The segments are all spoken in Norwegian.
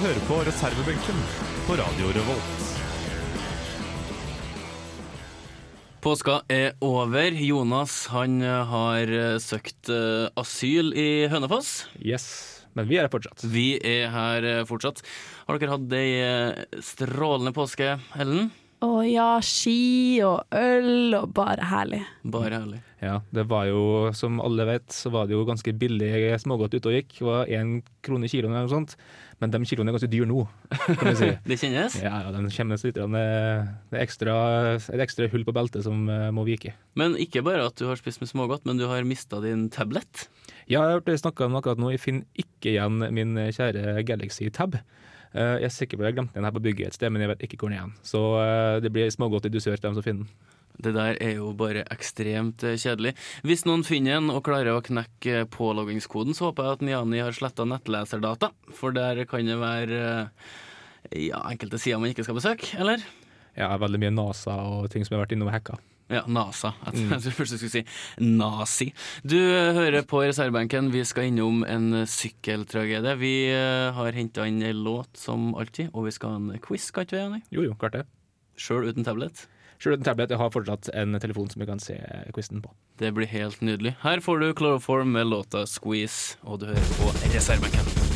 hører på reservebenken på Radio Revolt. Påska er over. Jonas han eh, har eh, søkt eh, asyl i Hønefoss. Yes, men vi er her fortsatt. Vi er her fortsatt. Har dere hatt ei strålende påske, Ellen? Å ja, ski og øl og bare herlig. Bare herlig. Ja, det var jo, som alle vet, så var det jo ganske billig smågodt ute og gikk. Det var én krone kiloen eller noe sånt. Men de kiloene er ganske dyre nå, kan vi si. Det kjennes? Ja, ja, den kjennes litt Det er ekstra, et ekstra hull på beltet som eh, må vike. Men ikke bare at du har spist med smågodt, men du har mista din tablet. Ja, jeg har hørt snakka om akkurat nå. Jeg finner ikke igjen min kjære Galaxy Tab. Eh, Jeg er sikker på at jeg glemte den her på bygget et sted, men jeg vet ikke hvor den er. Så eh, det blir smågodt i dusør til dem som finner den. Det der er jo bare ekstremt eh, kjedelig. Hvis noen finner en og klarer å knekke påloggingskoden, så håper jeg at Niani har sletta nettleserdata, for der kan det være ja, enkelte sider man ikke skal besøke, eller? Ja, veldig mye NASA og ting som har vært innom og hacka. Ja, NASA. Jeg jeg først du skulle si nazi. Du eh, hører på reservebenken. Vi skal innom en sykkeltragedie. Vi eh, har henta inn ei låt som alltid, og vi skal ha en quiz, skal ikke vi, Janni? Jo, jo, klart det. Sjøl uten tablet. Selv uten tablet, jeg har fortsatt en telefon som jeg kan se quizen på. Det blir helt nydelig. Her får du Chloroform med låta 'Squeeze', og du hører på reservebenken.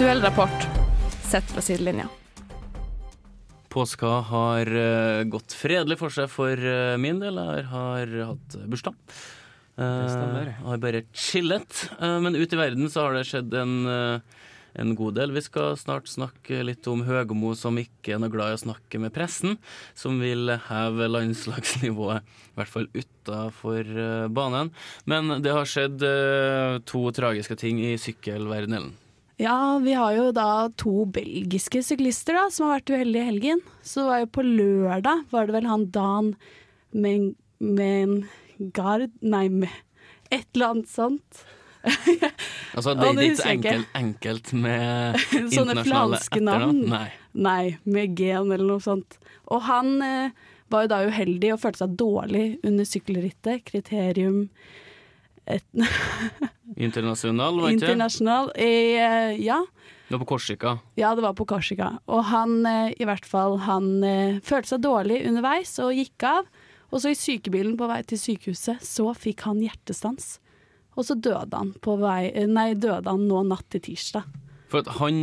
Aktuell rapport sett fra sidelinja. Påska har eh, gått fredelig for seg for eh, min del. Jeg har hatt bursdag. Det stemmer. har bare chillet. Eh, men ute i verden så har det skjedd en, eh, en god del. Vi skal snart snakke litt om Høgmo som ikke er noe glad i å snakke med pressen, som vil heve landslagsnivået, i hvert fall utafor banen. Men det har skjedd eh, to tragiske ting i sykkelverdenen. Ja, vi har jo da to belgiske syklister da, som har vært uheldige i helgen. Så var jo på lørdag var det vel han Dan Men... Mengard Nei, med et eller annet sånt. Altså, det det er det ikke enkelt, enkelt med Sånne flanske navn. Nei. Nei, med gen eller noe sånt. Og han eh, var jo da uheldig og følte seg dårlig under sykkelrittet. Kriterium et, Internasjonal, var ikke det? internasjonal. Eh, ja. Det var på Korsika. Ja, det var på Korsika. Og han, eh, i hvert fall, han eh, følte seg dårlig underveis og gikk av. Og så i sykebilen på vei til sykehuset, så fikk han hjertestans. Og så døde han, på vei, eh, nei, døde han nå natt til tirsdag. For han,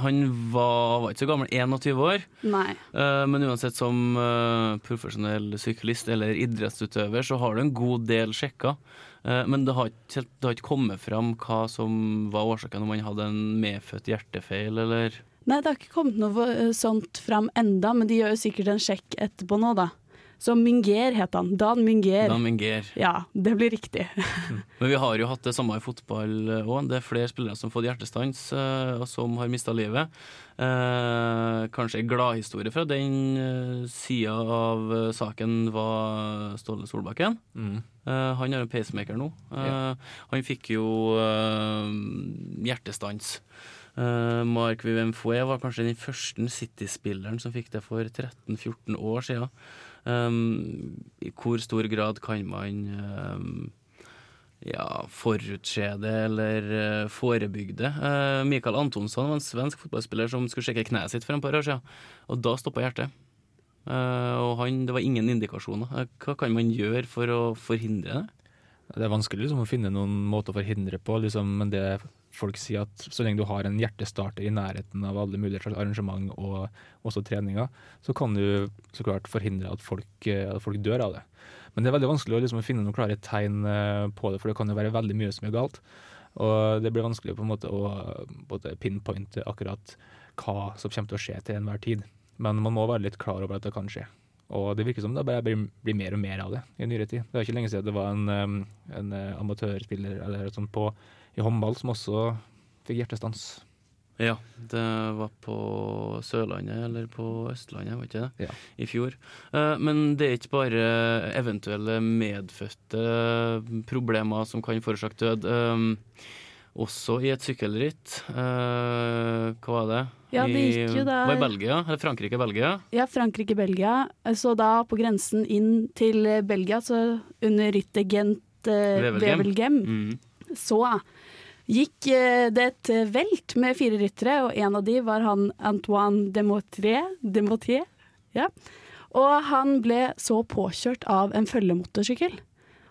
han var, var ikke så gammel, 21 år. Nei. Uh, men uansett som uh, profesjonell syklist eller idrettsutøver, så har du en god del sjekker. Eh, men det har, ikke, det har ikke kommet fram hva som var årsaken, om han hadde en medfødt hjertefeil eller Nei, det har ikke kommet noe eh, sånt fram enda, men de gjør jo sikkert en sjekk etterpå nå, da. Så Minger het han. Dan Minger. Dan Minger. Ja, det blir riktig. Men vi har jo hatt det samme i fotball òg. Det er flere spillere som har fått hjertestans, eh, og som har mista livet. Eh, kanskje en gladhistorie fra den uh, sida av eh, saken var Ståle Solbakken. Mm. Eh, han har en pacemaker nå. Eh, Ja. Han fikk jo eh, hjertestans. Uh, Mark Vivien Foué var kanskje den første City-spilleren som fikk det for 13-14 år siden. Um, I hvor stor grad kan man um, ja, forutse det eller uh, forebygge det? Uh, Mikael Antonsson var en svensk fotballspiller som skulle sjekke kneet sitt for en par år siden, og da stoppa hjertet. Uh, og han, det var ingen indikasjoner. Eh, Hva kan man gjøre for å forhindre det? Det er vanskelig liksom, å finne noen måte å forhindre på, liksom, men det folk si at så lenge du har en hjertestarter i nærheten av alle mulige slags arrangement og også treninger, så kan du så klart forhindre at folk, eh, at folk dør av det. Men det er veldig vanskelig å liksom, finne noen klare tegn eh, på det, for det kan jo være veldig mye som er galt. Og det blir vanskelig på en måte å både pinpointe akkurat hva som kommer til å skje til enhver tid. Men man må være litt klar over at det kan skje. Og det virker som det bare blir, mer og mer av det i nyere tid. Det er ikke lenge siden det var en, um, en eh, amatørspiller eller sånt på, i håndball som også fikk hjertestans. Ja, det var på Sørlandet eller på Østlandet, var ikke det? Ja. I fjor. Eh, Men det er ikke bare eventuelle medfødte problemer som kan forårsake død. Eh, Også i et sykkelritt. eh, Hva var det? Ja, det gikk jo der- Var i Belgia? Eller Frankrike-Belgia? Ja, Frankrike-Belgia. Så da på grensen inn til Belgia, så under rittet Gent eh, Wevelgem. Wevelgem, Mm. så gikk eh, det et eh, velt med fire ryttere, og en av de var han Antoine Demotier. Ja. Og han ble så påkjørt av en følgemotorsykkel.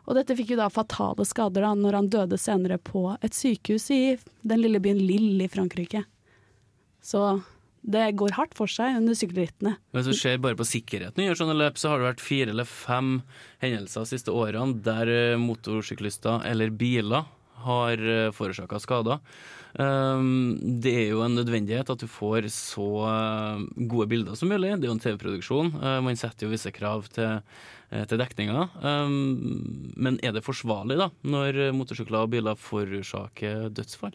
Og dette fikk jo da fatale skader da, når han døde senere på et sykehus i den lille byen Lille i Frankrike. Så det går hardt for seg under sykkelrittene. Hvis du ser bare på sikkerheten i sånne løp, så har det vært fire eller fem hendelser de siste årene der eh, motorsyklister eller biler har forårsaka skader. Um, det er jo en nødvendighet at du får så eh, gode bilder som mulig. Det er jo en TV-produksjon. Eh, man setter jo visse krav til, eh, til dekninga. Um, men er det forsvarlig, da, når motorsykler og biler forårsaker dødsfall?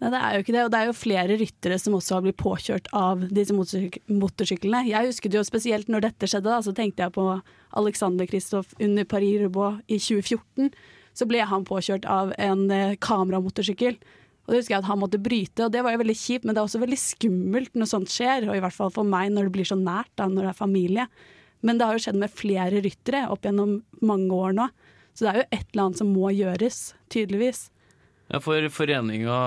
Nei, det er jo ikke det, og det er jo flere ryttere som også har blitt påkjørt av disse motorsyk motorsyklene. Jeg husket jo spesielt når dette skjedde, da, så tenkte jeg på Alexander Kristoff under Paris-Roubaix i 2014. Så ble han påkjørt av en eh, kameramotorsykkel. Og det husker jeg at han måtte bryte, og det var jo veldig kjipt, men det er også veldig skummelt når sånt skjer, og i hvert fall for meg når det blir så nært, da, når det er familie. Men det har jo skjedd med flere ryttere opp gjennom mange år nå, så det er jo et eller annet som må gjøres, tydeligvis. Ja, for Foreninga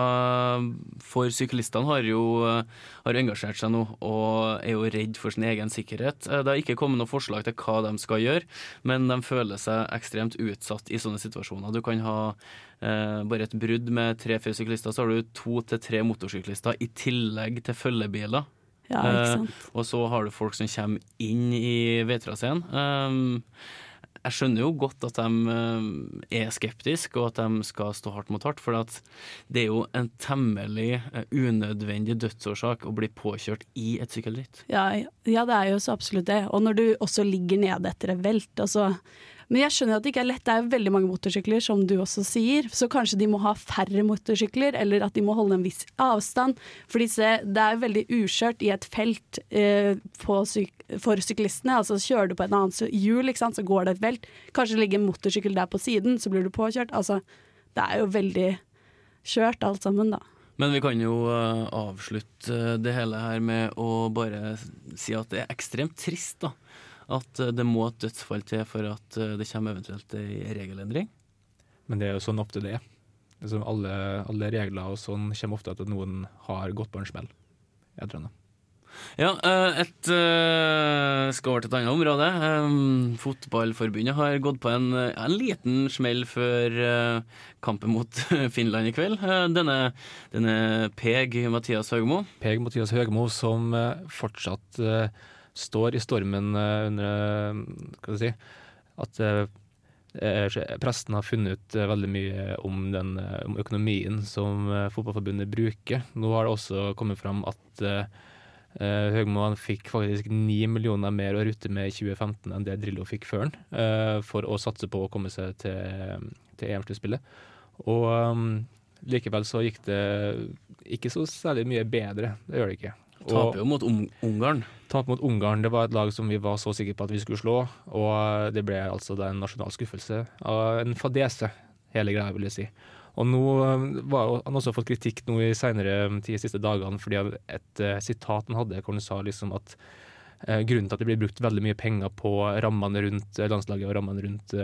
for syklistene har jo har engasjert seg nå og er jo redd for sin egen sikkerhet. Eh, Det har ikke kommet noe forslag til hva de skal gjøre, men de føler seg ekstremt utsatt i sånne situasjoner. Du kan ha eh, bare et brudd med tre-fire syklister, så har du to til tre motorsyklister i tillegg til følgebiler. Ja, ikke Eh, sant. og så har du folk som kommer inn i veitraseen. Um, jeg skjønner jo godt at de um, er skeptiske, og at de skal stå hardt mot hardt. For det er jo en temmelig eh, unødvendig dødsårsak å bli påkjørt i et sykkelritt. Ja, ja, det er jo så absolutt det. Og når du også ligger nede etter et velt. Altså. Men jeg skjønner at det ikke er lett. Det er veldig mange motorsykler, som du også sier. Så kanskje de må ha færre motorsykler, eller at de må holde en viss avstand. For det er veldig uskjørt i et felt eh, syk for syklistene. Altså kjører du på et annet hjul, ikke sant, så går det et velt. Kanskje ligger en motorsykkel der på siden, så blir du påkjørt. Altså, det er jo veldig kjørt alt sammen, da. Men vi kan jo eh, avslutte eh, det hele her med å bare si at det er ekstremt trist, da. At eh, det må et dødsfall til for at eh, det kommer eventuelt ei regelendring. Men det er jo sånn ofte det er. som alle, alle regler og sånn kommer ofte til at noen har gått på en smell. Jeg tror det. Ja, eh, et skal over til et annet område. Fotballforbundet har gått på en, en liten smell før kampen mot Finland i kveld. Denne, denne Peg Mathias Haugmo. Peg Mathias Høgmo som fortsatt står i stormen eh, under eh, skal vi si At eh, presten har funnet ut veldig mye om, den, om økonomien som Fotballforbundet bruker. Nå har det også kommet fram at Uh, Høgmo han fikk faktisk ni millioner mer å rutte med i 2015 enn det Drillo fikk før han, uh, for å satse på å komme seg til, til EM-sluttspillet. Og um, likevel så gikk det ikke så særlig mye bedre. Det gjør det ikke. Taper jo mot Ung- Ungarn. Taper mot Ungarn, det var et lag som vi var så sikre på at vi skulle slå, og det ble altså en nasjonal skuffelse. En fadese, hele greia, vil jeg si. Og nå um, var jo- han også fått kritikk nå i senere um, de siste dagene fordi et eh, sitat han hadde hvor han sa liksom at eh, grunnen til at det blir brukt veldig mye penger på rammene rundt eh, landslaget og rammene rundt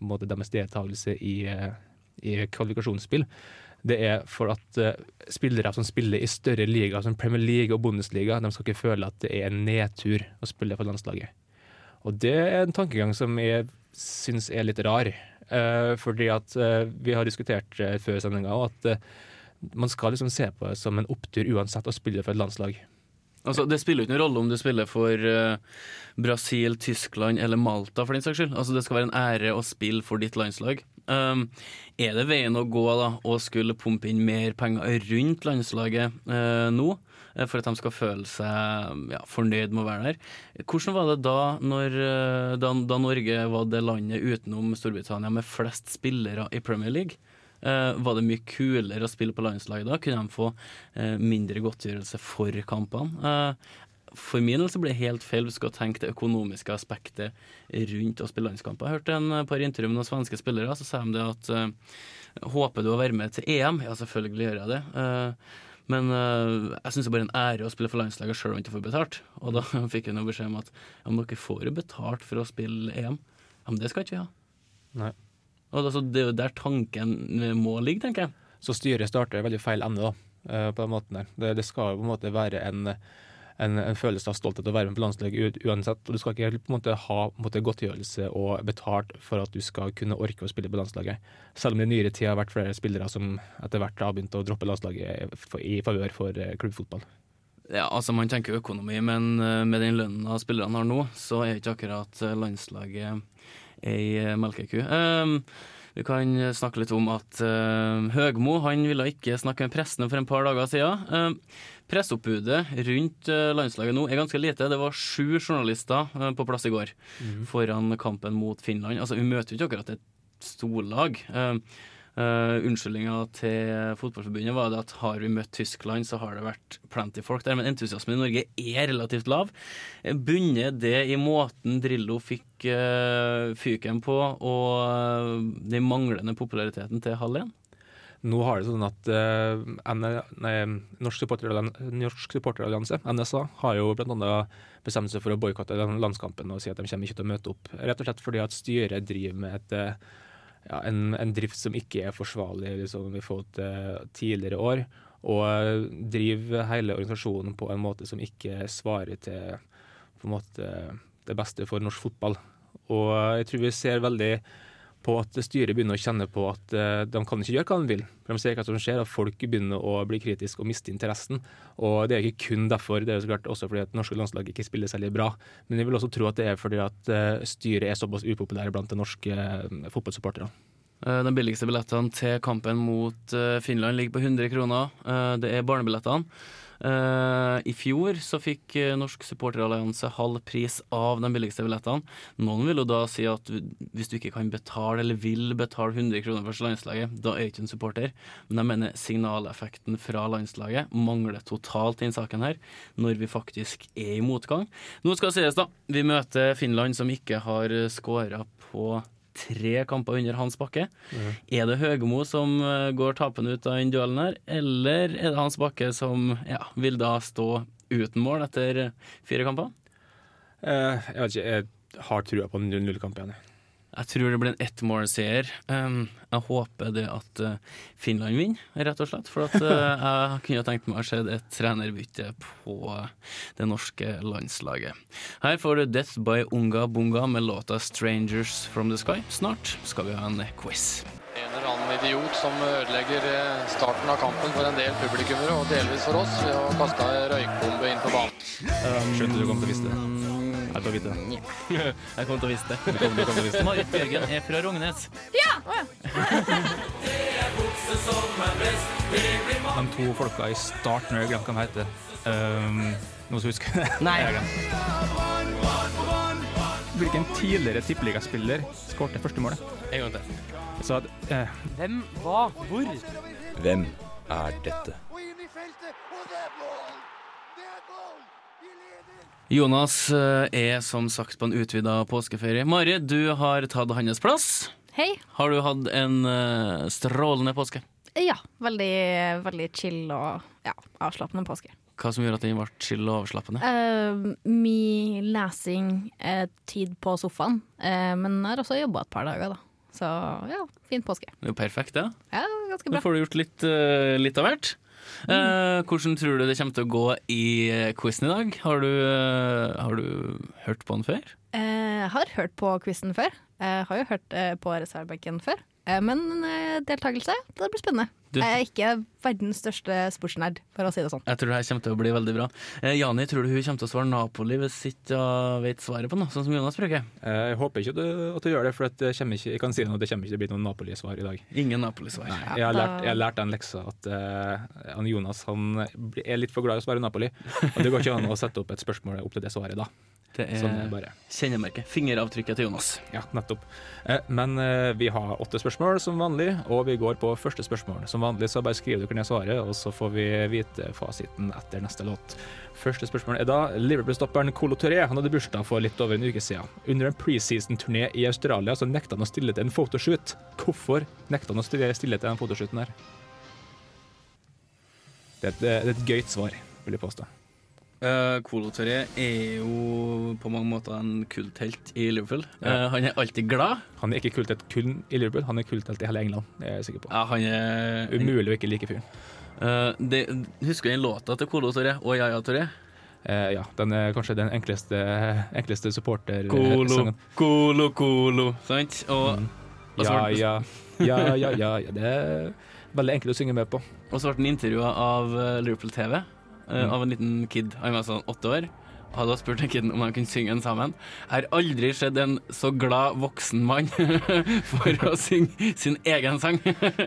måte deres deltakelse i, eh, i kvalifikasjonsspill, det er for at uh, spillere som spiller i større liga som Premier League og Bundesliga, de skal ikke føle at det er en nedtur å spille for landslaget. Og det er en tankegang som jeg syns er litt rar. Uh, fordi at uh, vi har diskutert før sendinga at eh, man skal liksom se på det som en opptur uansett å spille for et landslag. Altså, det spiller ikke noen rolle om du spiller for uh, Brasil, Tyskland eller Malta, for den saks skyld. Altså, det skal være en ære å spille for ditt landslag. Um, er det veien å gå da, å skulle pumpe inn mer penger rundt landslaget uh, nå? eh, For at de skal føle seg ja, fornøyd med å være der. Hvordan var det da, når, eh, da, da Norge var det landet utenom Storbritannia med flest spillere i Premier League? Uh, var det mye kulere å spille på landslaget da? Kunne de få uh, mindre godtgjørelse for kampene? Eh, for min del så ble det helt feil hvis du skal tenke det økonomiske aspektet rundt å spille landskamper. Jeg hørte en par intervju med noen svenske spillere, så sa de det at eh, Håper du å være med til EM? Ja, selvfølgelig gjør jeg det. Eh, men eh, jeg syns det er bare en ære å spille for landslaget sjøl om jeg ikke får betalt. Og da fikk jeg noe beskjed om at ja, men dere får jo betalt for å spille EM. Ja, men det skal ikke vi ha. Nei. Og da, så det er jo der tanken må ligge, tenker jeg. Så styret starter veldig feil ende, da, eh, på den måten der. Det, det skal jo på en måte være en, en, en følelse av stolthet å være med på landslaget uansett. Og du skal ikke på en måte ha på en måte, godtgjørelse og betalt for at du skal kunne orke å spille på landslaget. Selv om det i nyere tid har vært flere spillere som etter hvert har begynt å droppe landslaget i favør for eh, klubbfotball. Ja, altså Man tenker økonomi, men eh, med den lønna spillerne har nå, så er ikke akkurat eh, landslaget ei melkeku. Um, vi kan snakke litt om at uh, Høgmo han ville ikke snakke med pressen for en par dager siden. Um, presseoppbudet rundt eh, landslaget nå er ganske lite. Det var sju journalister eh, på plass i går foran kampen mot Finland. Altså, Vi møter jo ikke akkurat et storlag. Uh, Unnskyldninga til Fotballforbundet var at har vi møtt Tyskland, så har det vært plenty folk der. Men entusiasmen i Norge er relativt lav. Bundet det i måten Drillo fikk uh, fyken på, og uh, den manglende populariteten til Hall 1? Nå har det sånn at uh, nei, Norsk Supporterallian- Norsk Supporterallianse, NSA, har jo bl.a. bestemt seg for å boikotte landskampen og si at de kommer ikke til å møte opp. Rett og slett fordi at styret driver med et, eh, ja, en, en drift som ikke er forsvarlig liksom, i forhold til tidligere år. Og eh, driver hele organisasjonen på en måte som ikke svarer til måte, det beste for norsk fotball. Og jeg tror vi ser veldig på at styret begynner å kjenne på at eh, de kan ikke gjøre hva de vil. For De ser hva som skjer, at folk begynner å bli kritiske og miste interessen. Og det er ikke kun derfor, det er jo så klart også fordi at norske landslag ikke spiller særlig bra. Men jeg vil også tro at det er fordi at eh, styret er såpass upopulære blant de norske eh, fotballsupporterne. Den de billigste billettene til kampen mot Finland ligger på 100 kroner. Det er barnebillettene. Uh, I fjor så fikk uh, Norsk Supporterallianse halv pris av de billigste billettene. Noen vil jo da si at hvis du ikke kan betale eller vil betale 100 kroner for landslaget, da er du ikke en supporter. Men jeg mener signaleffekten fra landslaget mangler totalt i denne saken her, når vi faktisk er i motgang. Nå skal det sies, da. Vi møter Finland, som ikke har skåra på tre kamper under Hans Bakke. Er det Høgmo som eh, går tapende ut av den duellen her, eller er det Hans Bakke som ja, vil da stå uten mål etter eh, fire kamper? Eh, jeg vet ikke, jeg har trua på en 0-0-kamp igjen. jeg. Jeg tror det blir en ettmålseier. Um, jeg håper det at eh, Finland vinner, rett og slett. For at, uh, jeg kunne tenkt meg å se et trenerbytte på det norske landslaget. Her får du Death by Unga Bunga med låta 'Strangers From The Sky'. Snart skal vi ha en quiz. En eller annen idiot som ødelegger eh, starten av kampen for en del publikummere, og delvis for oss, ved å kaste ei røykbombe inn på banen. Skjønte du kom til å vise det. Jeg kan vite det. Jeg kommer til å vise det. Du kommer, du til å vise det. Marit Bjørgen er fra Rognes. De to folka i starten, jeg glemte hva de heter. Um, noen som husker det? Nei. Hvilken tidligere tippeligaspiller skårte første målet? En gang til. Så at, eh, Hvem, hva, hvor? Hvem er dette? Jonas eh, er som sagt på en utvida påskeferie. Mari, du har tatt hans plass. Hei. Har du hatt en eh, strålende påske? Ja, veldig, veldig chill og ja, avslappende påske. Hva som gjør at den ble chill og avslappende? Uh, Mye lesing, uh, tid på sofaen, Uh, men jeg har også jobba et par dager, da. Så ja, fin påske. Det er jo perfekt, det. Ja, ganske Nå Da får du gjort litt, eh, litt av hvert. Eh, hvordan tror du det kommer til å gå i eh, quizen i dag? Har du, eh, har du hørt på den før? Jeg har hørt på quizen før. Jeg har jo hørt på reservebenken før. Men deltakelse, det blir spennende. Du- Jeg er ikke verdens største sportsnerd, for å si det sånn. Jeg tror det her kommer til å bli veldig bra. Eh, Jani, tror du hun kommer til å svare Napoli hvis ikke hun vet svaret på noe, sånn som Jonas bruker? Eh, Jeg håper ikke at du, at du gjør det, for at det ikke, jeg kan si noe, det kommer ikke til å bli noe Napoli-svar i dag. Ingen Napoli-svar. Jeg har, lært, jeg har lært den leksa at uh, han Jonas han er litt for glad i å svare Napoli. Og det går ikke an å sette opp et spørsmål opp til det svaret da. Det Sånn er er kjennemerket. Fingeravtrykket til Jonas. Ja, nettopp. Eh, Men eh, vi har åtte spørsmål som vanlig, og vi går på første spørsmål. Som vanlig så bare skriver dere ned svaret, og så får vi vite fasiten etter neste låt. Første spørsmål er da Liverpool-stopperen Colo Touré. Han hadde bursdag for litt over en uke siden. Under en preseason-turné i Australia så nekta han å stille til en fotoshoot. Hvorfor nekta han å stille til den fotoshooten der? Det er et, det er et gøyt svar, vil jeg påstå. Uh, Colo er jo på mange måter en kulthelt i Liverpool. Ja. Uh, han er alltid glad. Han er ikke kulthelt kun i Liverpool, han er kulthelt i hele England. Det er jeg sikker på. Ja, han er Umulig å ikke like fyren. Uh, det, Husker du den låta til Colo Torre og Yaya Torre? Uh, ja, den er kanskje den enkleste, enkleste supporter... Kolo. Kolo, Colo. Sant? Og, Mm. og Ja, ja, ja, ja, ja, ja. Det er veldig enkelt å synge med på. og så ble den intervjua av eh, Liverpool TV, Mm. av en liten kid. Han var sånn åtte år. Hadde spurt den kiden om han kunne synge en sammen. Jeg har aldri sett en så glad voksen mann for å synge sin egen sang.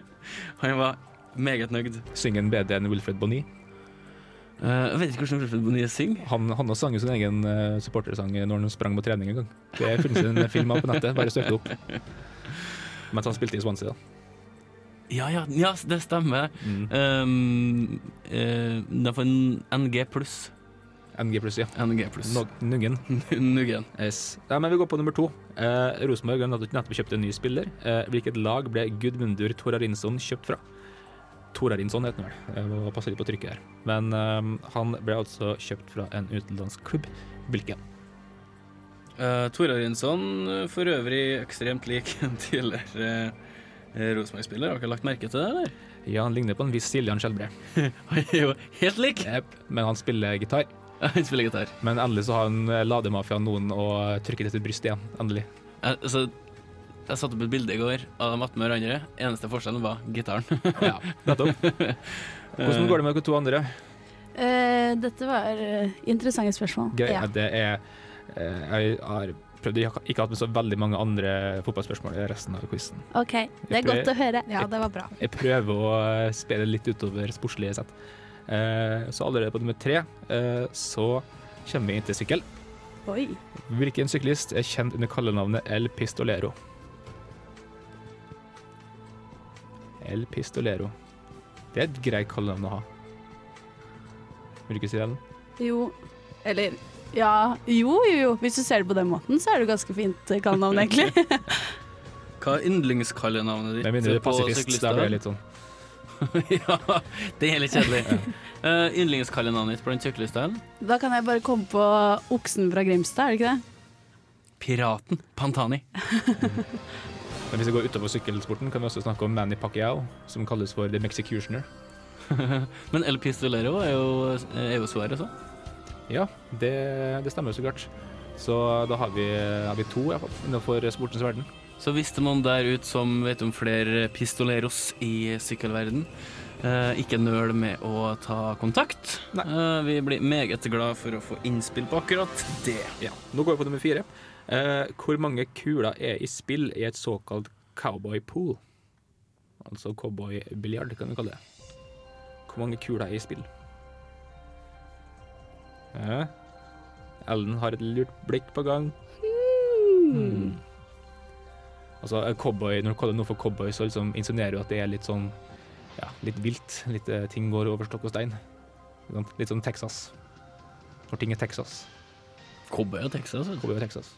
han var meget nøyd. Synger han bedre enn Wilfred Bonny? Eh, jeg vet ikke hvordan Wilfred Bonnie synger. Han, han sang jo sin egen eh, supportersang når han sprang på trening en gang. Det finnes en film av på nettet, bare søk det opp. Mens han spilte i Swansea, da. Ja, ja, ja, det stemmer. Mm. Um, uh, det er for en NG pluss. NG pluss, ja. NG pluss. Nuggen. Nuggen. Yes. Ja, men vi går på nummer to. Eh, Rosenborg hadde nettopp nettopp kjøpt en ny spiller. Eh, hvilket lag ble Gudmundur Torarinsson kjøpt fra? Torarinsson heter han vel. Jeg må passe litt på trykket her. Men eh, han ble altså kjøpt fra en utenlandsk klubb. Hvilken? Uh, Torarinsson eh, for øvrig ekstremt lik en tidligere Rosenborg-spiller. Har dere lagt merke til det, eller? Ja, han ligner på en viss Siljan Skjelbre. Han er jo helt lik! Yep. Men han spiller gitar. Han spiller gitar. Men endelig så har han eh, lademafiaen noen å trykke til sitt bryst igjen. Endelig. Jeg, altså, jeg satte opp et bilde i går av dem attmed hverandre. Eneste forskjellen var gitaren. Ja, nettopp. Hvordan går det med de to andre? Uh, dette var eh, interessante spørsmål. Gøy. Ja. Det er uh, Jeg har prøvd Jeg har ikke hatt med så veldig mange andre fotballspørsmål i resten av quizen. OK, det er godt å høre. Ja, det var bra. Jeg prøver å spe spille litt utover sportslige sett. Eh, så allerede på nummer tre eh, så kommer vi inn til sykkel. Oi. Hvilken syklist er kjent under kallenavnet El Pistolero? El Pistolero. Det er et greit kallenavn å ha. Vil du ikke si det, Ellen? Jo, eller ja, jo, jo, jo. Hvis du ser det på den måten, så er det ganske fint eh, kallenavn, egentlig. Hva er yndlingskallenavnet ditt Med mindre du er pasifist. Da blir det litt sånn. ja, det er litt kjedelig. uh, yndlingskallenavnet ditt blant syklistene? Da kan jeg bare komme på oksen fra Grimstad, er det ikke det? Piraten Pantani. Men hvis vi går utover sykkelsporten, kan vi også snakke om Manny Pacquiao, som kalles for The Mexicutioner. Men El Pistolero er jo, er jo svaret, så. Ja, det, det stemmer jo så klart. Så da har vi, har vi to i hvert fall, innenfor sportens verden. Så hvis det er noen der ute som vet om flere pistoleros i sykkelverden, eh, ikke nøl med å ta kontakt. Eh, vi blir meget glad for å få innspill på akkurat det. Ja. Nå går vi på nummer fire. Eh, hvor mange kuler er i spill i et såkalt cowboy pool? Altså cowboybiljard, kan vi kalle det. Hvor mange kuler er i spill? Ja. Ellen har et lurt blikk på gang. Hmm. Altså, cowboy, Når du kaller noe for cowboy, så liksom insinuerer du at det er litt sånn ja, litt vilt. Litt eh, ting går over stokk og stein. Litt sånn- som Texas. Når ting er Texas. Cowboy og Texas. vet. Cowboy og Texas.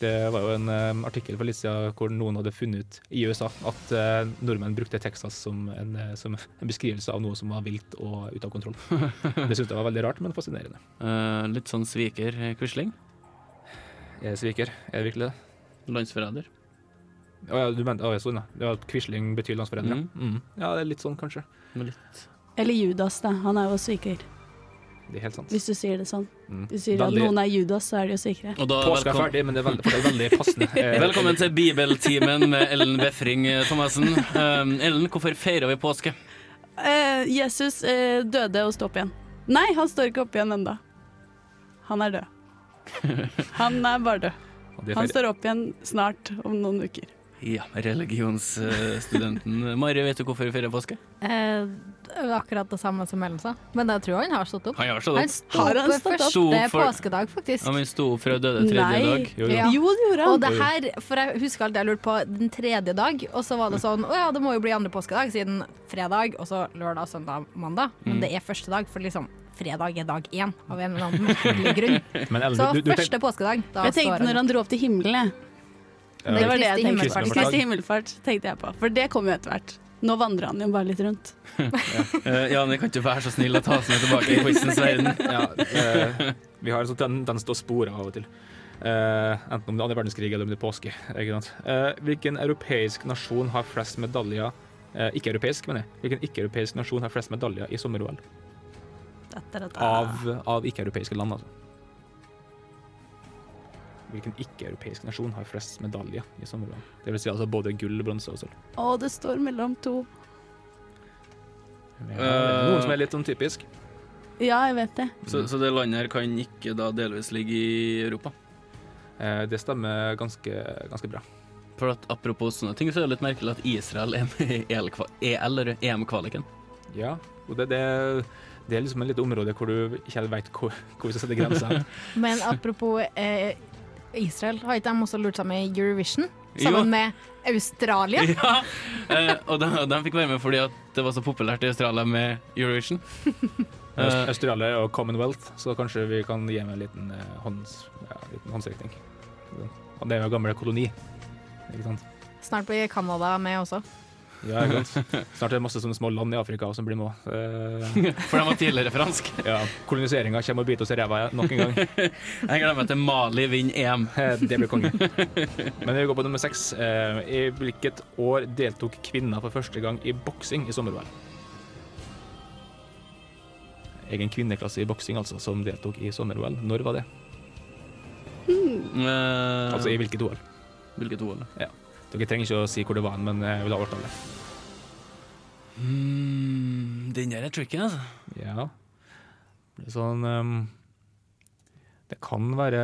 Det var jo en eh, artikkel for litt siden hvor noen hadde funnet ut i USA at uh, nordmenn brukte Texas som en, eh, som en beskrivelse av noe som var vilt og ute av kontroll. Det syntes jeg var veldig rart, men fascinerende. Uh, litt sånn sviker Quisling. Er det sviker? Er det virkelig det? Landsforræder. Å ja, du mente oh, ja, sånn, ja. Det var Quisling betyr landsforræder? ja. Mm. Ja, det er litt sånn, kanskje. Litt Eller Judas, da. Han er jo sviker, Det er helt sant. hvis du sier det sånn. Mm. Hvis du sier Veldig- at noen er Judas, så er de jo sikre. Og da Påske er ferdig, men det er veldig, fortsatt veldig passende. Eh, Velkommen til Bibeltimen med Ellen Befring eh, Thomassen. Um, Ellen, hvorfor feirer vi påske? Uh, Jesus uh, døde og sto opp igjen. Nei, han står ikke opp igjen enda. Han er død. Han er bare død. Det er Han står opp igjen snart, om noen uker. Ja, religionsstudenten. Mari, vet du hvorfor vi feirer påske? Eh, akkurat det samme som Ellen sa, men jeg tror han har stått opp. Han har stått Han opp. sto Har han opp stått opp? første Sto for- påskedag, faktisk. Ja, men sto opp fra døde tredje Nei. dag. Jo, jo. Ja. Jo, det gjorde han. Og det her, for jeg husker alt jeg lurte på den tredje dag, og så var det sånn Å ja, det må jo bli andre påskedag, siden fredag, og så lørdag, søndag, mandag. Men det er første dag, for liksom fredag er dag én, av en eller annen merkelig grunn. Men Ellen, Så du, du, du første påskedag, da Jeg tenkte når han dro opp til himmelen, jeg. Det var det jeg tenkte. himmelfart. Kristi himmelfart tenkte jeg på. For det kommer jo etter hvert. Nå vandrer han jo bare litt rundt. Eh, ja, men kan ikke være så snill å ta oss med tilbake i quizens verden. ja, eh, vi har en sånn tendens til å spore av og til. Uh, enten om det er andre verdenskrig eller om det er påske. Ikke sant? Eh, hvilken europeisk nasjon har flest medaljer eh, Ikke-europeisk, mener jeg. Hvilken ikke-europeisk nasjon har flest medaljer i sommer-OL? Av, av ikke-europeiske land, altså. Hvilken ikke-europeisk nasjon har flest medaljer i sommer-OL? Det vil si altså både gull, bronse og sølv. Å, det står mellom to. Ja, noen som er litt sånn typisk. Ja, jeg vet det. Så, så det landet her kan ikke da delvis ligge i Europa? Eh, det stemmer ganske, ganske bra. For at Apropos sånne ting, så er det litt merkelig at Israel er med i EL- og EM-kvaliken. Ja, og det, det, det er liksom et lite område hvor du ikke helt vet hvor, hvor vi skal sette grensa. Men apropos eh, Israel, har ikke de også lurt seg med i Eurovision? Jo. Sammen med Australia? Ja, eh, og de, de fikk være med fordi at det var så populært i Australia med Eurovision. uh, Australia og Commonwealth, så kanskje vi kan gi meg en liten, eh, hånds, ja, liten håndsrekning. Og det er jo en gammel koloni. Ikke sant? Snart blir Canada med også. Ja. Snart er det masse sånne små land i Afrika som blir med. Eh, For de var tidligere fransk. ja, Koloniseringa kommer og biter oss i ræva nok en gang. Jeg glemmer til Mali vinner EM. Eh, Det blir konge. Men vi går på nummer seks. Eh, I hvilket år deltok kvinner for første gang i boksing i sommer-OL? Egen kvinneklasse i boksing altså, som deltok i sommer-OL. Når var det? Eh, Altså i hvilket OL? Hvilket OL? Dere trenger ikke å si hvor det var, men jeg vil ha årtallet. Mm, den der er tricky, altså. Ja. Det er sånn um, Det kan være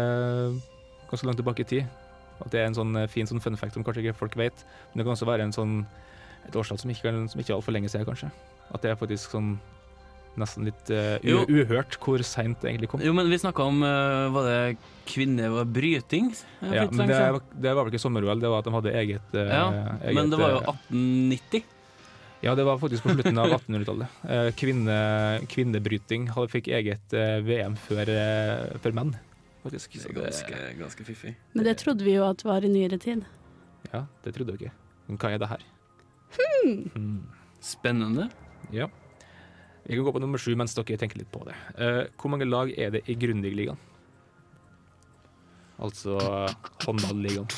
ganske langt tilbake i tid. At det er en sånn eh, fin sånn fun fact som kanskje ikke folk vet. Men det kan også være en sånn et årstall som ikke, som ikke er altfor lenge siden, kanskje. At det er faktisk sånn nesten litt uh, uhørt hvor seint det egentlig kom. Jo, men vi snakka om uh, Var det kvinnebryting? var bryting? Ja, men det, var- det var vel ikke sommer-OL, det var at de hadde eget, uh, ja, eget men det var jo eh, 1890. Ja, det var faktisk på slutten av 1800-tallet. Eh, Kvinne, kvinnebryting fikk eget VM før, før menn, faktisk. Så Det er ganske, ganske fiffig. Men det trodde vi jo at var i nyere tid. ja, det trodde dere. Men hva er det her? Hmm. Spennende. Ja. Vi kan gå på nummer sju mens dere tenker litt på det. Uh, hvor mange lag er det i Grundig-ligaen? Altså håndballigaen.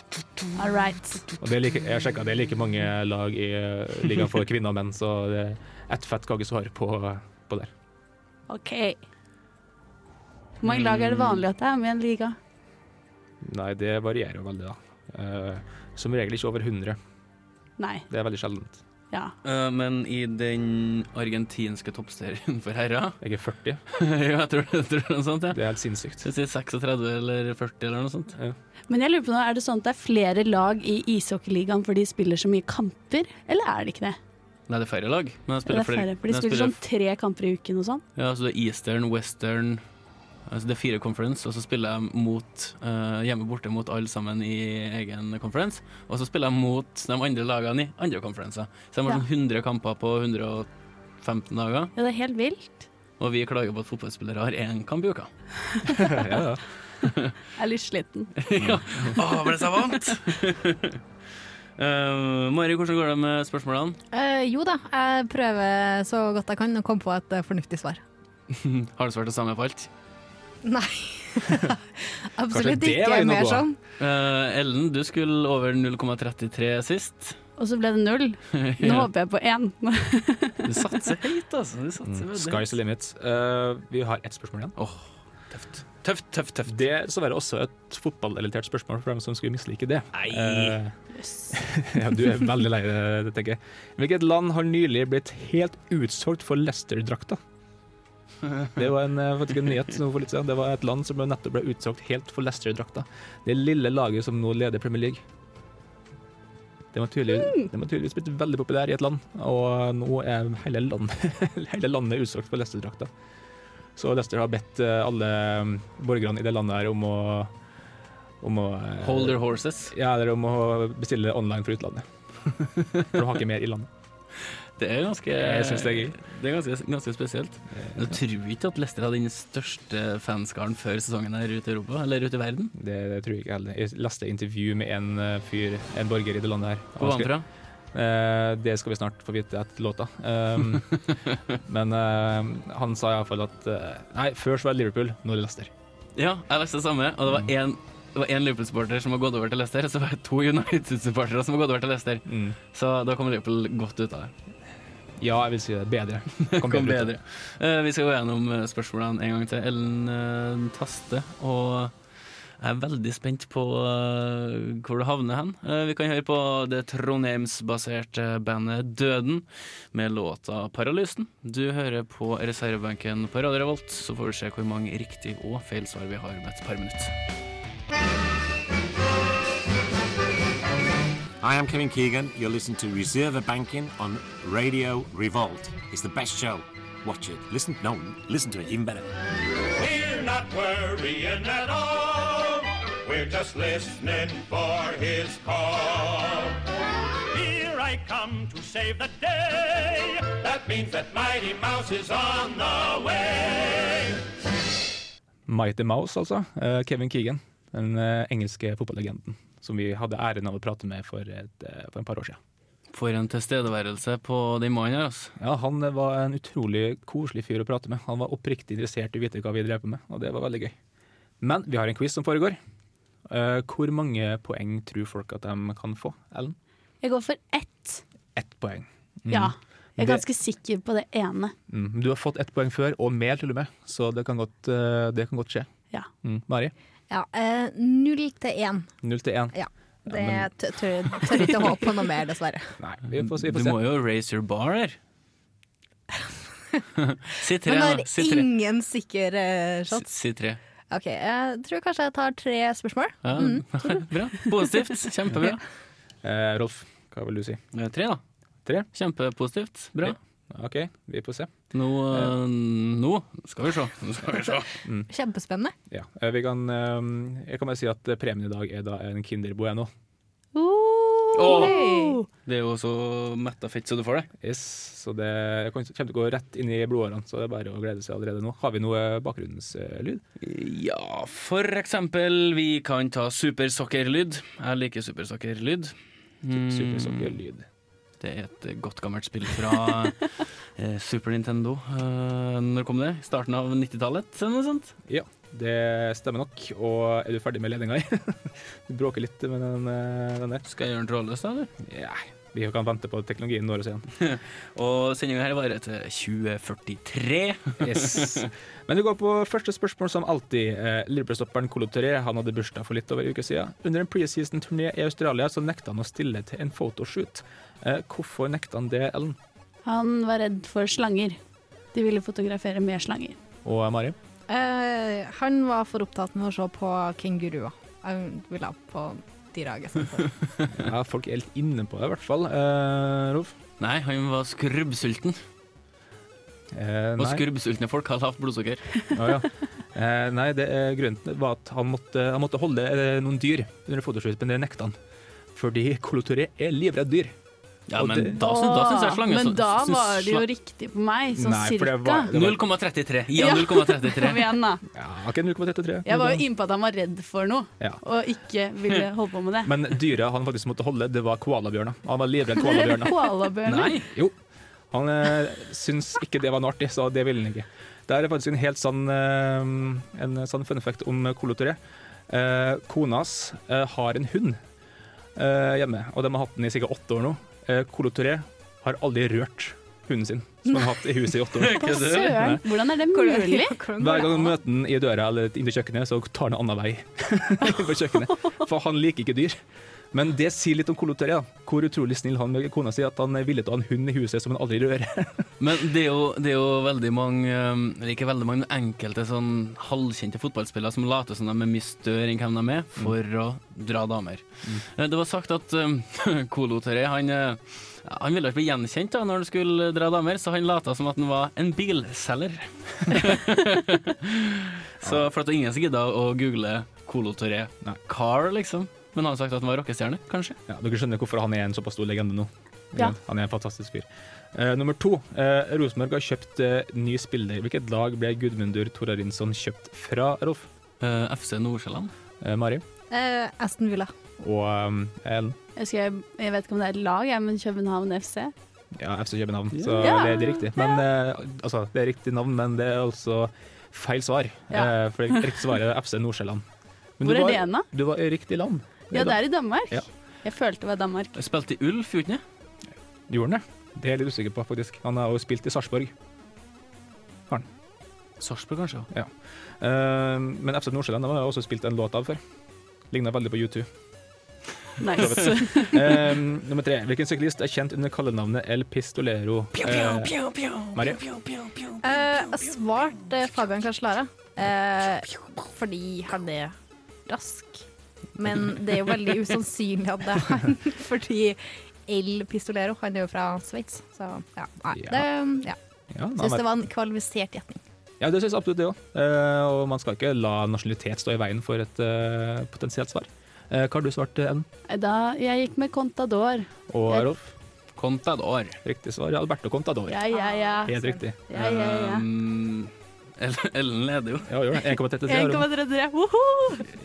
All right. Og er like, jeg sjekka, det er like mange lag i uh, ligaen for kvinner og menn, så det er ett fett kagesvar på, på der. OK. Hvor mange lag er det vanlig at det er med i en liga? Nei, det varierer jo veldig, da. Uh, som regel ikke over 100. Nei. Det er veldig sjeldent. Ja. Uh, men i den argentinske toppserien for herrer Jeg er 40. Ja, jeg tror, jeg tror det er noe sånt, ja. Det er helt sinnssykt. Jeg sier 36 eller 40 eller noe sånt. Men jeg lurer på er det sånn at det er flere lag i ishockeyligaen for de spiller så mye kamper, eller er det ikke det? Nei, det er færre lag. Men de Det er færre, for de spiller, spiller sånn tre kamper i uken og sånn. Ja, så det er Eastern, Western altså Det er fire conference, og så spiller jeg mot uh, hjemme borte mot alle sammen i egen conference. Og så spiller jeg mot de andre lagene i andre konferanser. Så det har Ja. sånn 100 kamper på 115 dager. Ja, det er helt vilt. Og vi klager på at fotballspillere har én kamp i uka. ja, ja. Jeg er litt sliten. ja. Å, ble så vant! Uh, Mari, hvordan går det med spørsmålene? Uh, jo da, jeg prøver så godt jeg kan å komme på et eh, fornuftig svar. Har du svart det samme på alt? Nei. Absolutt det ikke mer sånn. Uh, Ellen, du skulle over 0,33 sist. Og så ble det null. Nå Ja. håper jeg på én. Du satser høyt, altså. Du satser Mm. Sky's the limit. Uh, vi har ett spørsmål igjen. Oh, tøft. Tøft, tøft, tøft. Det er dessverre også et fotballrelatert spørsmål for dem som skulle mislike det. Nei. Eh, ja, du er veldig lei det, tenker jeg. Hvilket land har nylig blitt helt utsolgt for Leicester-drakta? Det var en, eh, faktisk en nyhet for litt siden. Det var et land som nettopp ble utsolgt helt for Leicester-drakta. Det lille laget som nå leder Premier League. Den var, tydelig, den var tydeligvis blitt veldig populær i et land, og nå er hele landet, hele landet utsolgt for Leicester-drakta. Så Leicester har bedt eh, alle mm, borgerne i det landet her om å, om å eh, Hold their horses. Ja, eller om å bestille online for utlandet. For du har ikke mer i landet. Det er ganske Jeg synes det er gøy. Det er ganske, ganske spesielt. Jeg tror ikke at Leicester hadde den største fanskaren før sesongen her ute i Europa, eller ute i verden. Det, det tror jeg ikke heller. Jeg leste intervju med en eh, fyr, en borger i det landet her. Hvor var han fra? Uh, det skal vi snart få vite etter låta. Um, men uh, han sa iallfall at uh, Nei, før så var det Liverpool, nå er det Leicester. Ja, jeg leste det samme, og det var én det var én Liverpool-supporter som har gått over til Leicester, og så var det to United-supportere som har gått over til Leicester. Mm. Så da kom Liverpool godt ut av det. Ja, jeg vil si det. Bedre. Kom Kom bedre bedre. Eh, vi skal gå gjennom eh, spørsmålene en gang til. Ellen eh, Taste. Og jeg er veldig spent på hvor det havner hen. Vi kan høre på det trondheimsbaserte bandet Døden med låta 'Paralysen'. Du hører på reservebenken på Radio Revolt, så får du se hvor mange riktig og feil svar vi har om et par minutter. Hi, I'm Kevin Keegan. You're listening to Reserve Banking on Radio Revolt. It's the best show. Watch it. Listen, no, listen to it even better. We're not worrying at all. We're just listening for his call. Here I come to save the day. That means that Mighty Mouse is on the way. Mighty Mouse, altså. Eh, Kevin Keegan. Den eh, engelske fotballegenden som vi hadde æren av å prate med for, et, eh, for en par år siden. For en tilstedeværelse på den mannen her, altså. Ja, Han var en utrolig koselig fyr å prate med. Han var oppriktig interessert i å vite hva vi drev på med, og det var veldig gøy. Men vi har en quiz som foregår. Eh, hvor mange poeng tror folk at de kan få, Ellen? Jeg går for ett. Ett poeng. Mm. Ja. Jeg er Det- ganske sikker på det ene. Mm. Du har fått ett poeng før, og mer til og med, så det kan godt, eh, det kan godt skje. Ja. Mm. Mari? Ja, eh, null til én. Null til én. Ja. Det men- tør, tør, ikke håpe på noe mer, dessverre. Nei, vi får, vi får se. må jo raise your bar her. si tre, Men da. er Si tre. ingen sikker eh, Si, shot? si tre. OK, jeg tror kanskje jeg tar tre spørsmål. Ja, Mm. Bra. Positivt. Kjempebra. Eh, Rolf, hva vil du si? Eh, Tre, da. Tre? Kjempepositivt. Bra. OK, vi får se. Nå, eh, nå skal vi se. Nå skal vi se. Kjempespennende. Ja. eh, Vi kan, eh, jeg kan bare si at premien i dag er da en Kinder Bueno. Åh, det er jo så metta fett så du får det. Yes, så det jeg kommer til å gå rett inn i blodårene, så det er bare å glede seg allerede nå. Har vi noe bakgrunnslyd? Ja, for eksempel, vi kan ta supersokkerlyd. Jeg liker supersokkerlyd. Mm, Supersokkerlyd. Det er et godt gammelt spill fra eh, Super Nintendo. Eh, når kom det? Starten av 90-tallet, eller noe sånt? Ja, det stemmer nok. Og er du ferdig med ledninga? du bråker litt med den, eh, den der. Skal jeg gjøre den trådløs, da, eller? Ja, vi kan vente på teknologien når oss igjen. Og sendinga her varer til 2043. Yes. Men vi går på første spørsmål som alltid. Eh, Liverpool-stopperen Colo Touré han hadde bursdag for litt over en uke siden. Under en preseason-turné i Australia så nekta han å stille til en photoshoot. Eh, hvorfor nekta han det, Ellen? Han var redd for slanger. De ville fotografere med slanger. Og Mari? Eh, han var for opptatt med å se på kenguruer. Jeg ville ha dyrehaget. istedenfor. Ja, folk er litt inne på det, i hvert fall. Eh, Rolf? Nei, han var skrubbsulten. Eh, Og skrubbsultne folk har lavt blodsukker. Å, ja. eh, nei, det grunnen var at han måtte, han måtte holde noen dyr under fotoshoot, men det nekta han. Fordi Colo er livredd dyr. Ja, men det- da, syns- da syns jeg slange Men da var det jo riktig på meg, sånn Nei, cirka. var- 0,33. Ja, Ja. 0,33. Kom igjen, da. Ja, 0,33. Jeg var jo innpå at han var redd for noe, Ja. og ikke ville holde på med det. Men dyret han faktisk måtte holde, det var koalabjørner. Han var livredd koalabjørner. Koalabjørner. Nei. Jo. Han eh, syns ikke det var noe artig, så det ville han ikke. Det er faktisk en helt sann, eh, en sann fun fact om koloturé. Eh, kona hans eh, har en hund eh, hjemme, og de har hatt den i sikkert åtte år nå. Eh, Colo Touré har aldri rørt hunden sin som han har hatt i huset i åtte år. Søren? Hvordan er det mulig? Hver gang han møter den i døra eller inn til kjøkkenet, så tar han en annen vei på kjøkkenet. For han liker ikke dyr. Men det sier litt om da. Hvor utrolig snill han med kona si at han er villig til å ha en hund i huset som han aldri rører. Men det er jo, det er jo veldig mange um, Eller ikke veldig mange, men enkelte sånn halvkjente fotballspillere som later som de er mye større enn hvem de er, for å dra damer. Mm. Det var sagt at um, Colo Toré han, eh, han ville ikke bli gjenkjent da når han skulle dra damer, så han lata som at han var en bilselger. så for at det var ingen som gidda å google Colo Toré car, liksom. Men han har sagt at han var rockestjerne, kanskje. Ja, Dere skjønner hvorfor han er en såpass stor legende nå. Ja. Han er en fantastisk fyr. Uh, nummer to. Uh, Rosenborg har kjøpt uh, ny spiller. Hvilket lag ble Gudmundur Torarinsson kjøpt fra, Rolf? FC Nordsjælland. Mari? Eh, Aston Villa. Og um, Ellen? Jeg, skal, jeg vet ikke om det er et lag, jeg, men København FC. Ja, FC København, så Ja. det, det er riktig. Men, eh, altså, det er riktig navn, men det er altså feil svar. Ja. Eh, for det riktige svaret er FC Nordsjælland. Hvor er var- det hen da? Du var i riktig land. Ja, det er i Danmark. Ja. Jeg følte det var Danmark. Jeg spilte i Ulf, gjorde han det? Gjorde han det? Det er jeg litt usikker på, faktisk. Han har jo spilt i Sarpsborg. Har han. Sarpsborg, kanskje? Ja. Uh, men FC Nordsjælland har jeg også spilt en låt av før. Ligner veldig på U2. Nice. uh, nummer tre. Hvilken syklist er kjent under kallenavnet El Pistolero? Eh, Marie? Eh, jeg svarte Fabian Cancellara Uh, fordi han er rask. Men det er jo veldig usannsynlig at det er han, fordi El Pistolero han er jo fra Sveits. Så ja, nei. Ja. Det, ja. Ja, Syns det var en kvalifisert gjetning. Ja, det syns absolutt det òg. og man skal ikke la nasjonalitet stå i veien for et eh, potensielt svar. Eh, hva har du svart, Ellen? Da, jeg gikk med Contador. Og Rolf? Contador. Riktig svar er Alberto Contador. Ja, ja, ja. Helt riktig. Ja, ja, ja. Um, Ellen- leder jo. Ja, gjør det. 1,33. har 1,33. Woho!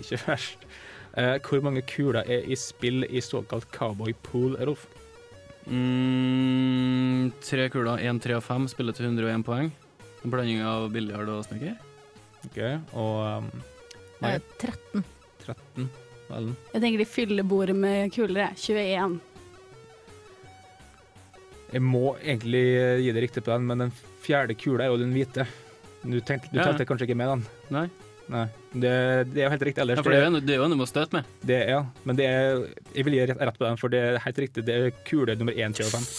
Ikke verst. Eh, hvor mange kuler er i spill i såkalt cowboy pool, Rolf? Mm, tre kuler, én, tre og fem, spiller til 101 poeng. En blanding av biljard og snekker. Ok, og um, nei. Eh, 13. 13. Ellen? Jeg tenker de fyller bordet med kuler. jeg. 21. Jeg må egentlig gi det riktig på den, men den fjerde kula er jo den hvite. Du, tenkte, du Ja. tenkte kanskje ikke med den? Nei. Nei. Det, det er jo helt riktig ellers. Ja, for det er jo det er jo en du må støte med. Det, ja, men det er, jeg vil gi rett, rett på den, for det er helt riktig. Det er kule nummer 1, 3 og 5.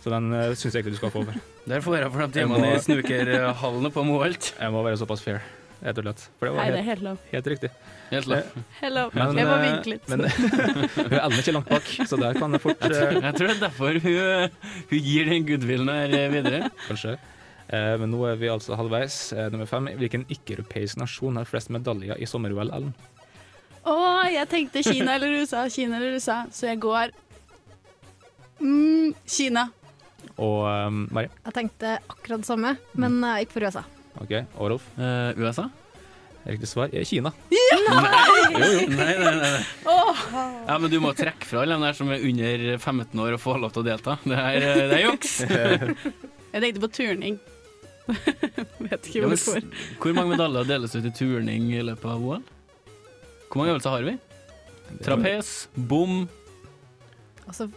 Så den uh, syns jeg ikke du skal få over. Der får jeg for de timene i snookerhallen på Moholt. Jeg må være såpass fair, rett og slett. For det var Nei, det helt, helt lov. helt riktig. Helt lov. Helt lov. men, jeg må eh, vinke litt. Men hun ender er ikke langt bak, så der kan det fort Jeg tror, eh, jeg tror det er derfor hun, hun gir den goodwillen her eh, videre. Kanskje. Eh, men nå er vi altså halvveis. Eh, nummer fem. Hvilken ikke-europeisk nasjon har flest medaljer i sommer-OL, Ellen? Å, jeg tenkte Kina eller USA, Kina eller USA, så jeg går mm, Kina. Og um, Marie? Jeg tenkte akkurat det samme, men jeg gikk for USA. OK. Og Rolf? Eh, USA? Riktig svar er Kina. Nei! Jo, jo. Nei, nei, nei. Oh. Ja, men du må trekke fra alle de der som er under 15 år og får lov til å delta. Det er, eh, det er juks. Jeg tenkte på turning. Vet ikke hvorfor. Ja, hvor mange medaljer deles ut i turning i løpet av OL? Hvor mange øvelser har vi? Trapes, bom Altså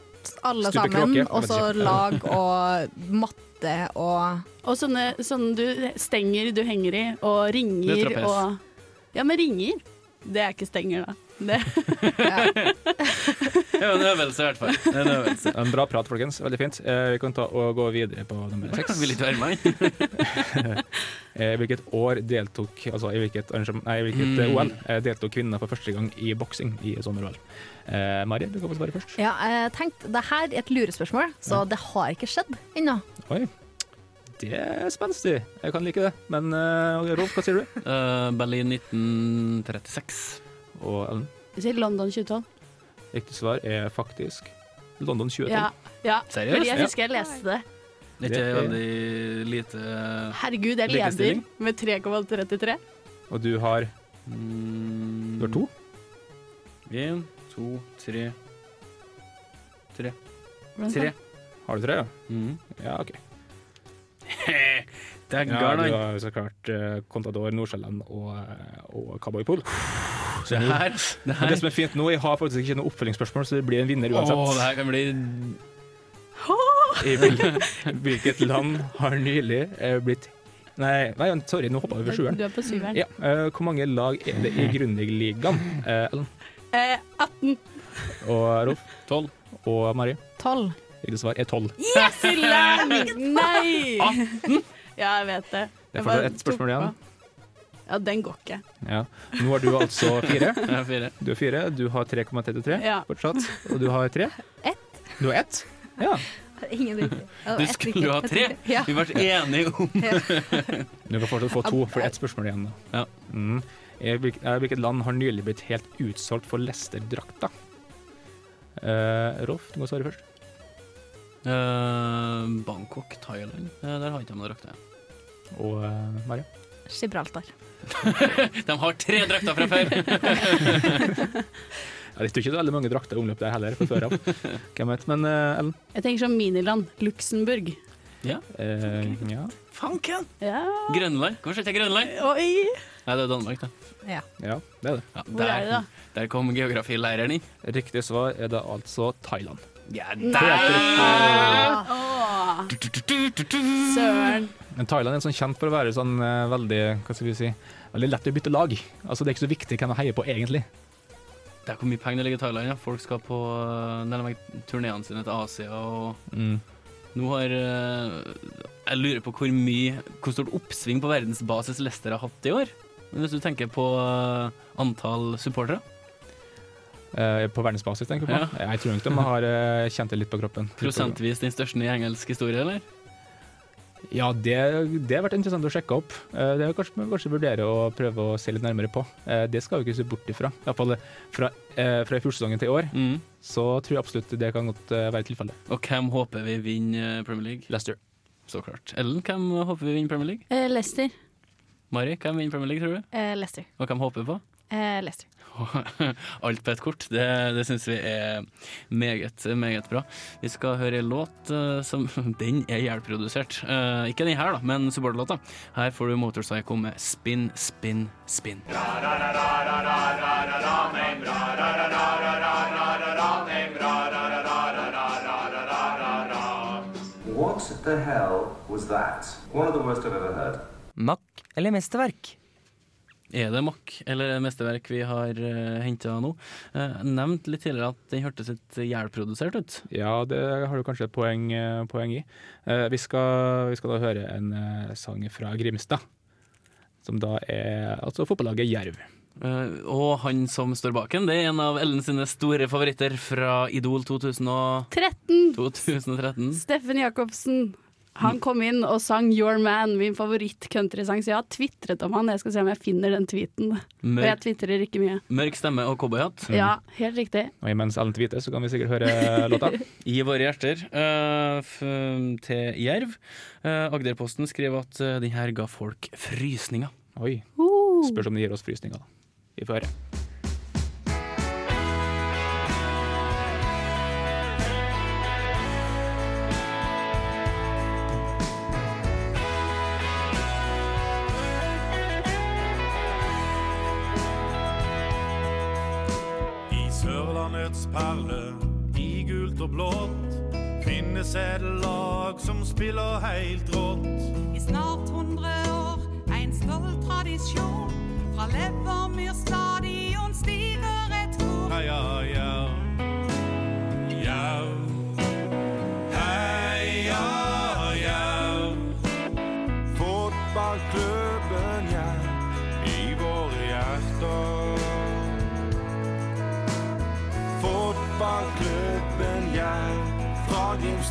alle sammen, og så lag og matte og Og sånne, sånne du, stenger du henger i, og ringer er og Ja, men ringer. Det er ikke stenger, da. Det. Ja, en øvelse i hvert fall. En øvelse. En bra prat, folkens. Veldig fint. Eh, vi kan ta og gå videre på nummer seks. Vil ikke være med. Eh, I hvilket år deltok Altså i hvilket, nei, hvilket eh, Mm. OL eh, deltok kvinner for første gang i boksing i sommer-OL? Eh, Marie, du kan få svare først. Ja, jeg tenkte det her er et lurespørsmål, så det har ikke skjedd ennå. Oi. Det er spenstig. Jeg kan like det. Men eh, Rolf, hva sier du? Uh, Berlin 1936. Og Ellen? Jeg sier London 2012. Riktig svar er faktisk London 2012. Ja, ja. Seriøst? fordi jeg husker jeg leste det. Det er ikke er- veldig lite Herregud, jeg leder med 3,33. Og du har Mm. Du har to? Én, to, tre Tre. Tre. Har du tre, ja? Mm. Ja, OK. Dægger'n, Ja, du har så klart uh, Contador, Nordsjælland og, Cowboy og Cowboypool. Det her, det her. det som er fint nå, jeg har faktisk ikke noe oppfølgingsspørsmål, så det blir en vinner uansett. Åh, det her kan bli I hvil- hvilket land har nylig eh, blitt Nei, nei, sorry, nå hoppa vi over sjueren. Du er på syveren. Ja, uh, hvor mange lag er det i Grundig-ligaen? Eh, Ellen Eh, 18. og Rolf? Tolv. Og Mari? Tolv. Riktig svar er tolv. Yes, Siljan! Nei! Ja, jeg vet det. Det er fortsatt ett spørsmål igjen. Ja, den går ikke. Ja. Nå har du altså fire. Jeg har fire. Du har fire, du har 3,33 Ja. fortsatt. Og du har tre. Ett. Du har ett? Ja. Ingen riktig. Du skulle ha tre. Ja. Vi ble enige om Du kan fortsatt få to, for det er ett spørsmål igjen. Da. Ja. Mm. Eh, hvil- eh, Hvilket land har nylig blitt helt utsolgt for Leicester-drakta? Uh, Rolf, du må svare først. Uh, Bangkok, Thailand. Uh, der har ikke de noe drakter. Og uh, Maria? Gibraltar. De har tre drakter fra før! Jeg det står ikke så veldig mange drakter i omløp der heller, fra før av. Hvem vet. Men eh, Ellen? Jeg tenker sånn miniland. Luxembourg. Ja. Eh, ja. Fanken! Ja. Grønland. Hvorfor til Grønland? Oi! Nei, det er Danmark, da. Ja. ja, det er det. Ja, Hvor er det, da? Der kom geografilæreren inn. Riktig svar er det altså Thailand. Ja, der! Søren. Men Thailand er sånn kjent for å være sånn eh, veldig hva skal vi si, veldig lett å bytte lag. Altså Det er ikke så viktig hvem man heier på, egentlig. Det er hvor mye penger det ligger i Thailand. Ja. Folk skal på uh, turneene sine til Asia, og Mm. nå har eh, Jeg lurer på hvor mye Hvor stort oppsving på verdensbasis Leicester har hatt i år. Hvis du tenker på eh, antall supportere. Eh, på verdensbasis, tenker du på? Ja. Jeg tror nok de har eh, kjent det litt på kroppen. Prosentvis den største i engelsk historie, eller? Ja, det, det har vært interessant å sjekke opp. Det Det kanskje vi kanskje vurdere å prøve å se litt nærmere på. Eh, Det skal vi ikke se bort ifra. I hvert fall fra, eh, fra fjordsesongen til i år, Mm. så tror jeg absolutt det kan godt eh, være tilfellet. Og hvem håper vi vinner eh, Premier League? Leicester. Så klart. Ellen, hvem håper vi vinner Premier League? Eh, Leicester. Mari, hvem vinner Premier League, tror du? Eh, Leicester. Og hvem håper vi på? Eh, Leicester. Alt på ett kort. Det, det syns vi er meget, meget bra. Vi skal høre en låt eh, som Den er hjelprodusert. Eh, ikke den her, da, men supporterlåta. Her får du Motorpsycho med Spin, Spin, Spin. What the hell was that? One of the worst I've ever heard. Mack eller mesterverk? Er det Mack eller er det mesterverk vi har uh, henta nå? Uh, nevnt litt tidligere at den hørtes litt hjelprodusert ut. Ja, det har du kanskje et poeng, uh, poeng i. Uh, vi, skal, vi skal da høre en eh, sang fra Grimstad, som da er altså fotballaget Jerv. Eh, og han som står bak den, det er en av Ellen sine store favoritter fra Idol 2013. 2013. Steffen Jacobsen. Han kom inn og sang 'Your Man', min favoritt-countrysang. Så jeg har tvitret om han. Jeg skal se om jeg finner den tweeten. Og jeg Mørk, tvitrer ikke mye. mørk stemme og cowboyhatt. Ja, helt riktig. Og imens Ellen tweeter, så kan vi sikkert høre låta. I våre hjerter uh, f til Jerv. Uh, Agderposten skriver at uh, den her ga folk frysninger. Oi. Uh. Spørs om det gir oss frysninger, da. Vi får høre. Et lag som spiller helt rått. I snart 100 år, en stolt tradisjon. Fra Levermyr stadion stiger et kor. Heia Jerv,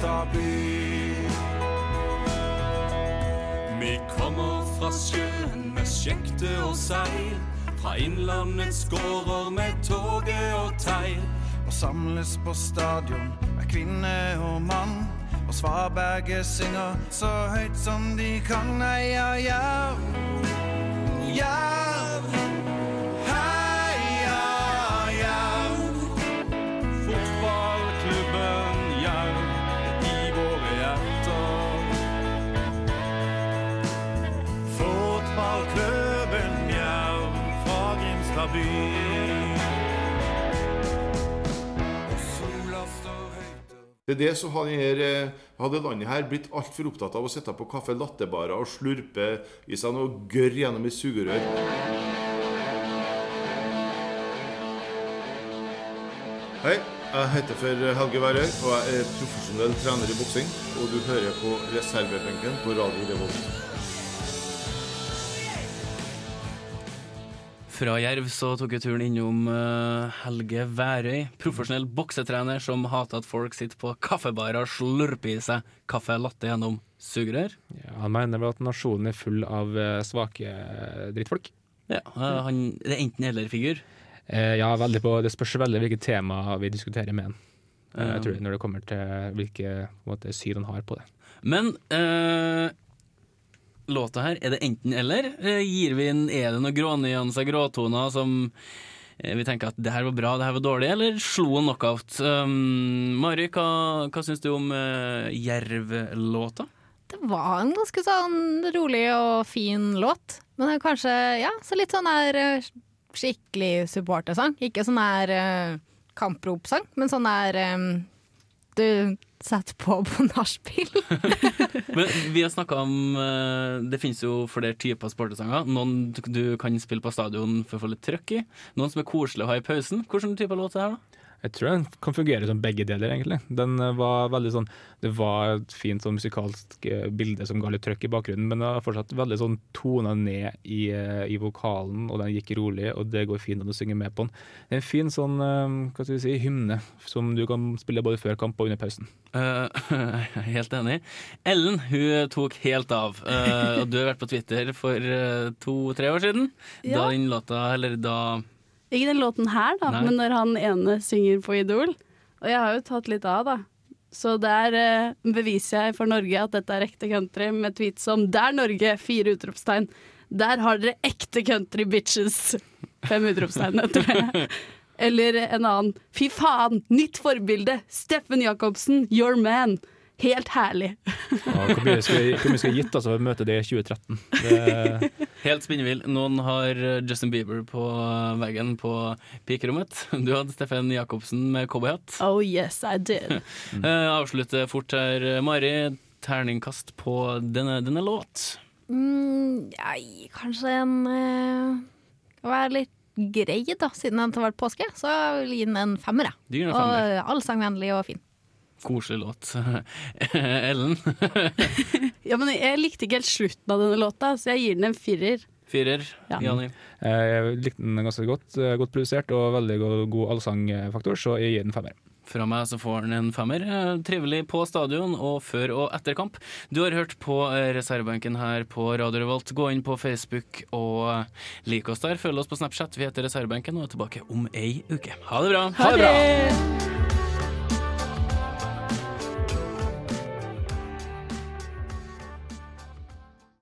Grimstad. Vi kommer fra sjøen med skjekte og seil. Fra innlandets gårder med toget og teil. Og samles på stadion med kvinne og mann. Og svaberget synger så høyt som de kan. Ja, Jerv, Jerv. Heia Det er det så hadde, hadde landet her blitt altfor opptatt av å sitte på kaffe latterbarer og slurpe i seg noe gørr gjennom et sugerør. Hei, jeg heter for Helge Værøy, og jeg er profesjonell trener i boksing. Og du hører på reservebenken på Radio Revolt. Fra Jerv så tok jeg turen innom eh, Helge Værøy, profesjonell boksetrener som hater at folk sitter på kaffebarer og slurper i seg kaffe latte gjennom sugerør. Ja, han mener vel at nasjonen er full av eh, svake eh, drittfolk. Ja, han, Det er enten-eller-figur. Eh, ja, veldig på, det spørs veldig hvilket tema vi diskuterer med han. Jeg tror Når det kommer til hvilke måte, syn han har på det. Men eh, låta her, er det enten-eller? Eh, gir vi inn, Er det noen grånyanser, gråtoner som eh, vi tenker at det her var bra, det her var dårlig, eller slo en knockout? Um, Mari, hva, hva syns du om uh, Jerv-låta? Det var en ganske sånn rolig og fin låt. Men kanskje ja, så litt sånn eh, skikkelig supportersang. Ikke sånn der eh, kampropsang, men sånn der um, du setter på på nachspiel. Men vi har snakka om eh, Det finnes jo flere typer sportesanger. Noen du- kan spille på stadion for å få litt trøkk i. Noen som er koselige å ha i pausen. Hvilken type låt er det her, da? Jeg tror den kan fungere som begge deler, egentlig. Den eh, var veldig sånn Det var et fint sånn musikalsk eh, bilde som ga litt trøkk i bakgrunnen, men det var fortsatt veldig sånn tona ned i, eh, i vokalen, og den gikk rolig, og det går fint an å synge med på den. Det er en fin sånn, hva skal vi si, hymne som du kan spille både før kamp og under pausen. Uh, helt enig. Ellen hun tok helt av. Uh, og du har vært på Twitter for to-tre år siden. Ja. Da den låta, eller da Ikke den låten her, da, Nei. men når han ene synger på Idol. Og jeg har jo tatt litt av, da. Så der eh, beviser jeg for Norge at dette er ekte country, med tweets som 'Der Norge!' fire utropstegn. Der har dere ekte country bitches! Fem utropstegn etter det. Eller en annen 'Fy faen! Nytt forbilde! Steffen Jacobsen, your man!' Helt herlig. Ja, hvor mye skal vi skal gitt altså, for å møte det i 2013? Det, Helt spinnvill. Noen har eh, Justin Bieber på eh, veggen på pikerommet. Du hadde Steffen Jacobsen med cowboyhatt. Oh yes, I did. Mm. avslutte fort her, eh, Mari. Terningkast på denne, denne låt. Mm, kanskje en uh, Være litt grei, da, siden den har vært påske. Så jeg vil gi den en femmer, jeg. Og femmer. eh, allsangvennlig og fin. Koselig låt. Ellen? Ja, men jeg likte ikke helt slutten av denne låta, så jeg gir den en firer. Firer. Ja. Eh, jeg likte den ganske godt. eh, Godt produsert og veldig god, god allsangfaktor, så jeg gir den femmer. Fra meg så får han en femmer. Eh, Trivelig på stadion og før og etter kamp. Du har hørt på reservebenken her på Radio Revolt. Gå inn på Facebook og lik oss der. Følg oss på Snapchat. Vi heter Reservebenken og er tilbake om ei uke. Ha det bra! Ha det!